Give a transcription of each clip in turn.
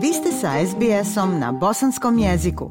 Vi ste sa SBS-om na bosanskom jeziku.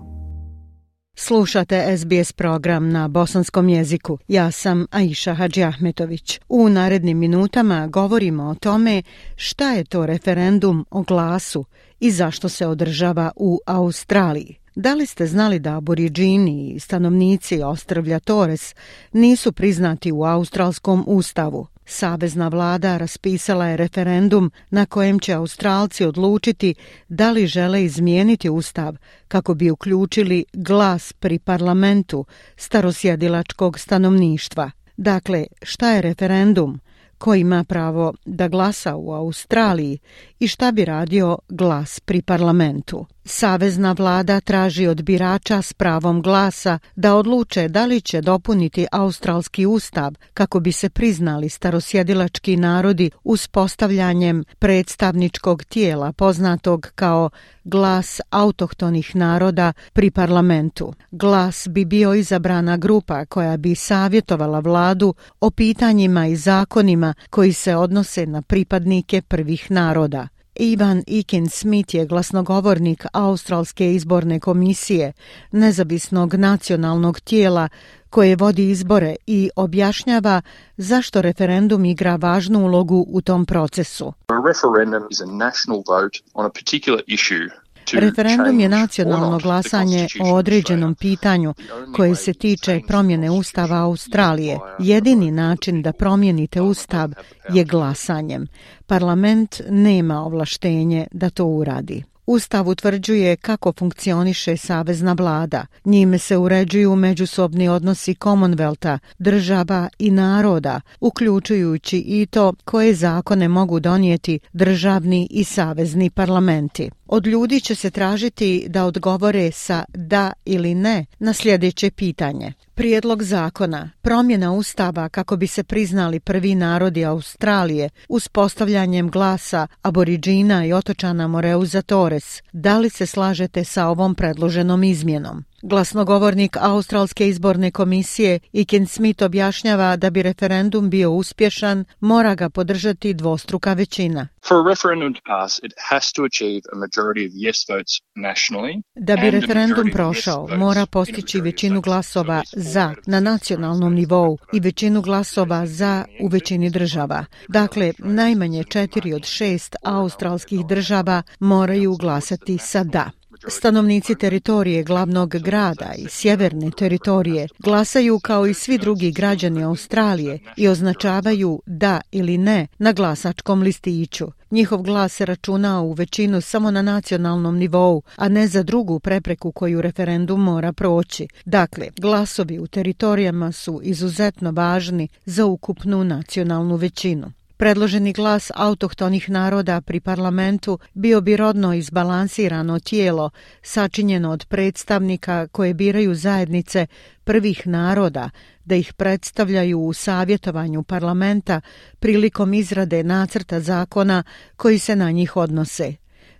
Slušate SBS program na bosanskom jeziku. Ja sam Aisha Hadži Ahmetović. U narednim minutama govorimo o tome šta je to referendum o glasu i zašto se održava u Australiji. Da li ste znali da aboriđini i stanovnici Ostrvlja Torres nisu priznati u Australskom ustavu? Savezna vlada raspisala je referendum na kojem će Australci odlučiti da li žele izmijeniti ustav kako bi uključili glas pri parlamentu starosjedilačkog stanovništva. Dakle, šta je referendum? Ko ima pravo da glasa u Australiji i šta bi radio glas pri parlamentu? Savezna vlada traži od birača s pravom glasa da odluče da li će dopuniti australski ustav kako bi se priznali starosjedilački narodi uspostavljanjem predstavničkog tijela poznatog kao glas autohtonih naroda pri parlamentu. Glas bi bio izabrana grupa koja bi savjetovala vladu o pitanjima i zakonima koji se odnose na pripadnike prvih naroda. Ivan Ikin Smith je glasnogovornik Australske izborne komisije, nezavisnog nacionalnog tijela koje vodi izbore i objašnjava zašto referendum igra važnu ulogu u tom procesu. A referendum is a national vote on a particular issue Referendum je nacionalno glasanje o određenom pitanju koje se tiče promjene Ustava Australije. Jedini način da promijenite Ustav je glasanjem. Parlament nema ovlaštenje da to uradi. Ustav utvrđuje kako funkcioniše savezna vlada. Njime se uređuju međusobni odnosi Commonwealtha, država i naroda, uključujući i to koje zakone mogu donijeti državni i savezni parlamenti. Od ljudi će se tražiti da odgovore sa da ili ne na sljedeće pitanje. Prijedlog zakona, promjena ustava kako bi se priznali prvi narodi Australije uz postavljanjem glasa aboriđina i otočana Moreuza Torres. Da li se slažete sa ovom predloženom izmjenom? Glasnogovornik Australske izborne komisije Iken Smith objašnjava da bi referendum bio uspješan, mora ga podržati dvostruka većina. Da bi referendum prošao, mora postići većinu glasova za na nacionalnom nivou i većinu glasova za u većini država. Dakle, najmanje četiri od šest australskih država moraju glasati sa da. Stanovnici teritorije glavnog grada i sjeverne teritorije glasaju kao i svi drugi građani Australije i označavaju da ili ne na glasačkom listiću. Njihov glas se računa u većinu samo na nacionalnom nivou, a ne za drugu prepreku koju referendum mora proći. Dakle, glasovi u teritorijama su izuzetno važni za ukupnu nacionalnu većinu. Predloženi glas autohtonih naroda pri parlamentu bio bi rodno izbalansirano tijelo sačinjeno od predstavnika koje biraju zajednice prvih naroda da ih predstavljaju u savjetovanju parlamenta prilikom izrade nacrta zakona koji se na njih odnose.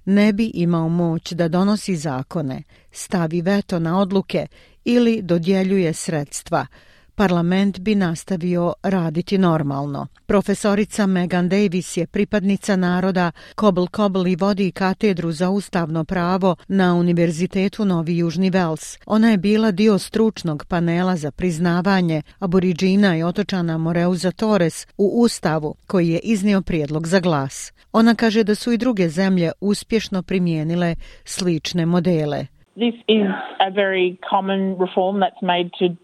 Ne bi imao moć da donosi zakone, stavi veto na odluke ili dodjeljuje sredstva – parlament bi nastavio raditi normalno. Profesorica Megan Davis je pripadnica naroda Cobble Cobble i vodi katedru za ustavno pravo na Univerzitetu Novi Južni Vels. Ona je bila dio stručnog panela za priznavanje aboriđina i otočana Moreuza Torres u ustavu koji je iznio prijedlog za glas. Ona kaže da su i druge zemlje uspješno primijenile slične modele. This is a very common reform that's made to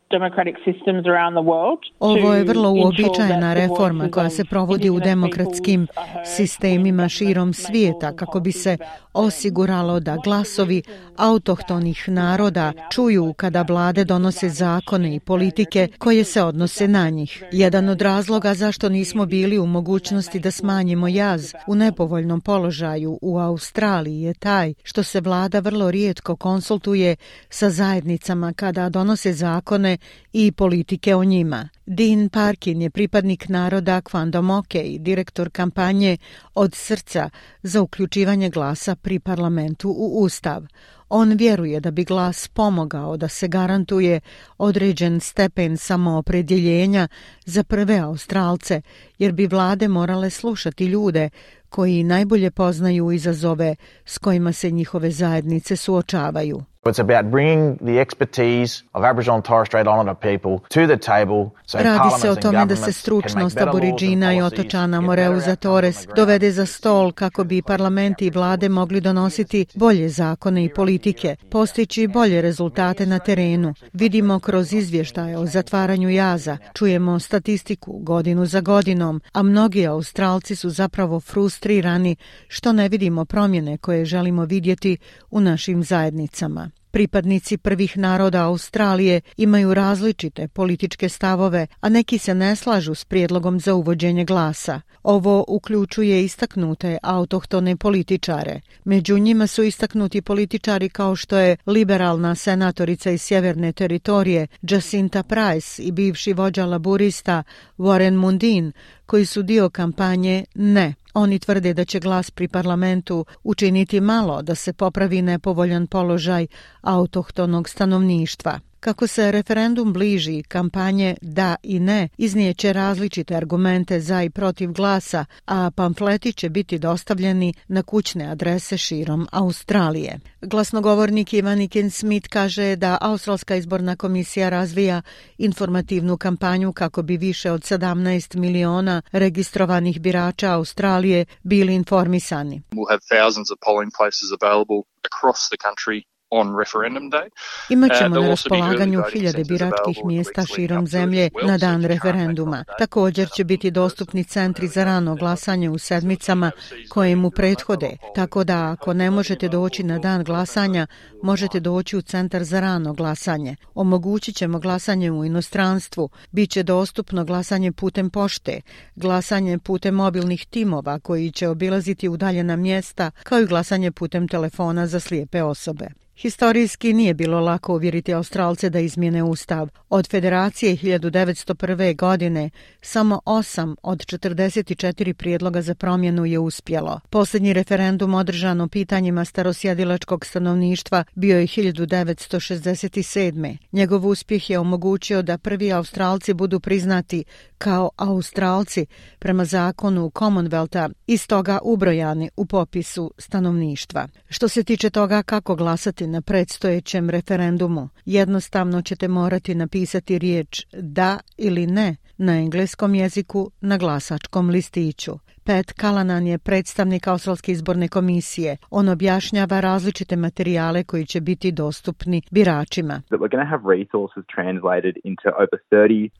Ovo je vrlo uobičajena reforma koja se provodi u demokratskim sistemima širom svijeta kako bi se osiguralo da glasovi autohtonih naroda čuju kada vlade donose zakone i politike koje se odnose na njih. Jedan od razloga zašto nismo bili u mogućnosti da smanjimo jaz u nepovoljnom položaju u Australiji je taj što se vlada vrlo rijetko konsultuje sa zajednicama kada donose zakone i politike o njima. Dean Parkin je pripadnik naroda Kvandomoke i direktor kampanje Od srca za uključivanje glasa pri parlamentu u Ustav. On vjeruje da bi glas pomogao da se garantuje određen stepen samoopredjeljenja za prve Australce, jer bi vlade morale slušati ljude koji najbolje poznaju izazove s kojima se njihove zajednice suočavaju. It's about bringing the expertise of Aboriginal and Torres Strait Islander people to the table so Radi se o tome da se stručnost aboriđina i otočana Moreuza Torres dovede za stol kako bi parlamenti i vlade mogli donositi bolje zakone i politike, postići bolje rezultate na terenu. Vidimo kroz izvještaje o zatvaranju jaza, čujemo statistiku godinu za godinom, a mnogi Australci su zapravo frustrirani što ne vidimo promjene koje želimo vidjeti u našim zajednicama. Pripadnici prvih naroda Australije imaju različite političke stavove, a neki se ne slažu s prijedlogom za uvođenje glasa. Ovo uključuje istaknute autohtone političare. Među njima su istaknuti političari kao što je liberalna senatorica iz sjeverne teritorije Jacinta Price i bivši vođa laburista Warren Mundine, koji su dio kampanje Ne. Oni tvrde da će glas pri parlamentu učiniti malo da se popravi nepovoljan položaj autohtonog stanovništva. Kako se referendum bliži, kampanje da i ne iznijeće različite argumente za i protiv glasa, a pamfleti će biti dostavljeni na kućne adrese širom Australije. Glasnogovornik Ivanikin Smith kaže da Australska izborna komisija razvija informativnu kampanju kako bi više od 17 miliona registrovanih birača Australije bili informisani. We'll have thousands of polling places available across the country on referendum day. Imaćemo uh, na raspolaganju hiljade biračkih mjesta širom zemlje na dan referenduma. Također će biti dostupni centri za rano glasanje u sedmicama koje mu prethode, tako da ako ne možete doći na dan glasanja, možete doći u centar za rano glasanje. Omogućit ćemo glasanje u inostranstvu, bit će dostupno glasanje putem pošte, glasanje putem mobilnih timova koji će obilaziti udaljena mjesta, kao i glasanje putem telefona za slijepe osobe. Historijski nije bilo lako uvjeriti Australce da izmjene ustav. Od federacije 1901. godine samo 8 od 44 prijedloga za promjenu je uspjelo. Posljednji referendum održan o pitanjima starosjedilačkog stanovništva bio je 1967. Njegov uspjeh je omogućio da prvi Australci budu priznati kao Australci prema zakonu Commonwealtha i stoga ubrojani u popisu stanovništva. Što se tiče toga kako glasati na predstojećem referendumu. Jednostavno ćete morati napisati riječ da ili ne na engleskom jeziku na glasačkom listiću. Pat Kalanan je predstavnik Australske izborne komisije. On objašnjava različite materijale koji će biti dostupni biračima.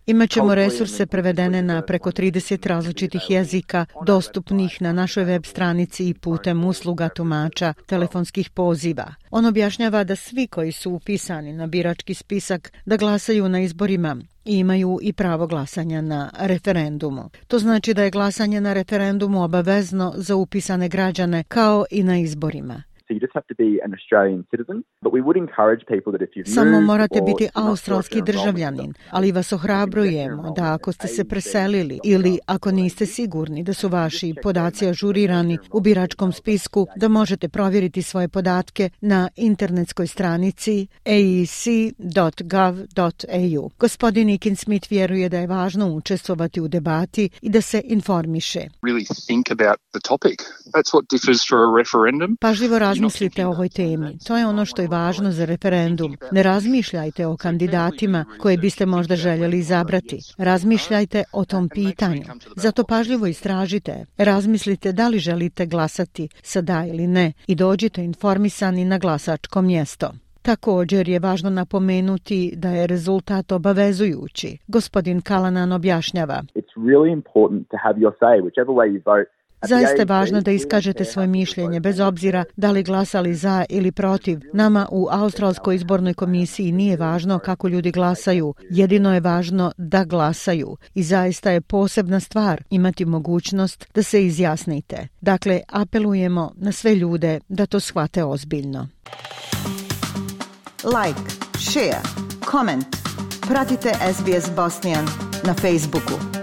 Imaćemo resurse prevedene na preko 30 različitih jezika, dostupnih na našoj web stranici i putem usluga tumača telefonskih poziva. On objašnjava da svi koji su upisani na birački spisak da glasaju na izborima imaju i pravo glasanja na referendumu. To znači da je glasanje na referendumu obavezno za upisane građane kao i na izborima. Samo morate biti australski državljanin, ali vas ohrabrujemo da ako ste se preselili ili ako niste sigurni da su vaši podaci ažurirani u biračkom spisku, da možete provjeriti svoje podatke na internetskoj stranici aec.gov.au. Gospodin Ikin Smith vjeruje da je važno učestvovati u debati i da se informiše. Pažljivo govorite o ovoj temi. To je ono što je važno za referendum. Ne razmišljajte o kandidatima koje biste možda željeli izabrati. Razmišljajte o tom pitanju. Zato pažljivo istražite. Razmislite da li želite glasati sa da ili ne i dođite informisani na glasačko mjesto. Također je važno napomenuti da je rezultat obavezujući. Gospodin Kalanan objašnjava. It's really important to have your say, whichever way you vote. Zaista je važno da iskažete svoje mišljenje, bez obzira da li glasali za ili protiv. Nama u Australskoj izbornoj komisiji nije važno kako ljudi glasaju, jedino je važno da glasaju. I zaista je posebna stvar imati mogućnost da se izjasnite. Dakle, apelujemo na sve ljude da to shvate ozbiljno. Like, share, comment. Pratite SBS Bosnian na Facebooku.